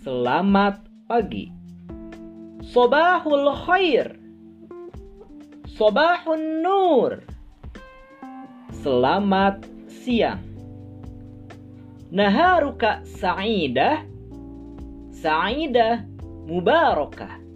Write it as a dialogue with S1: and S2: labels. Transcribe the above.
S1: Selamat pagi. Sobahul khair. Sobahun nur. Selamat siang. Naharuka sa'idah. Sa'idah mubarakah.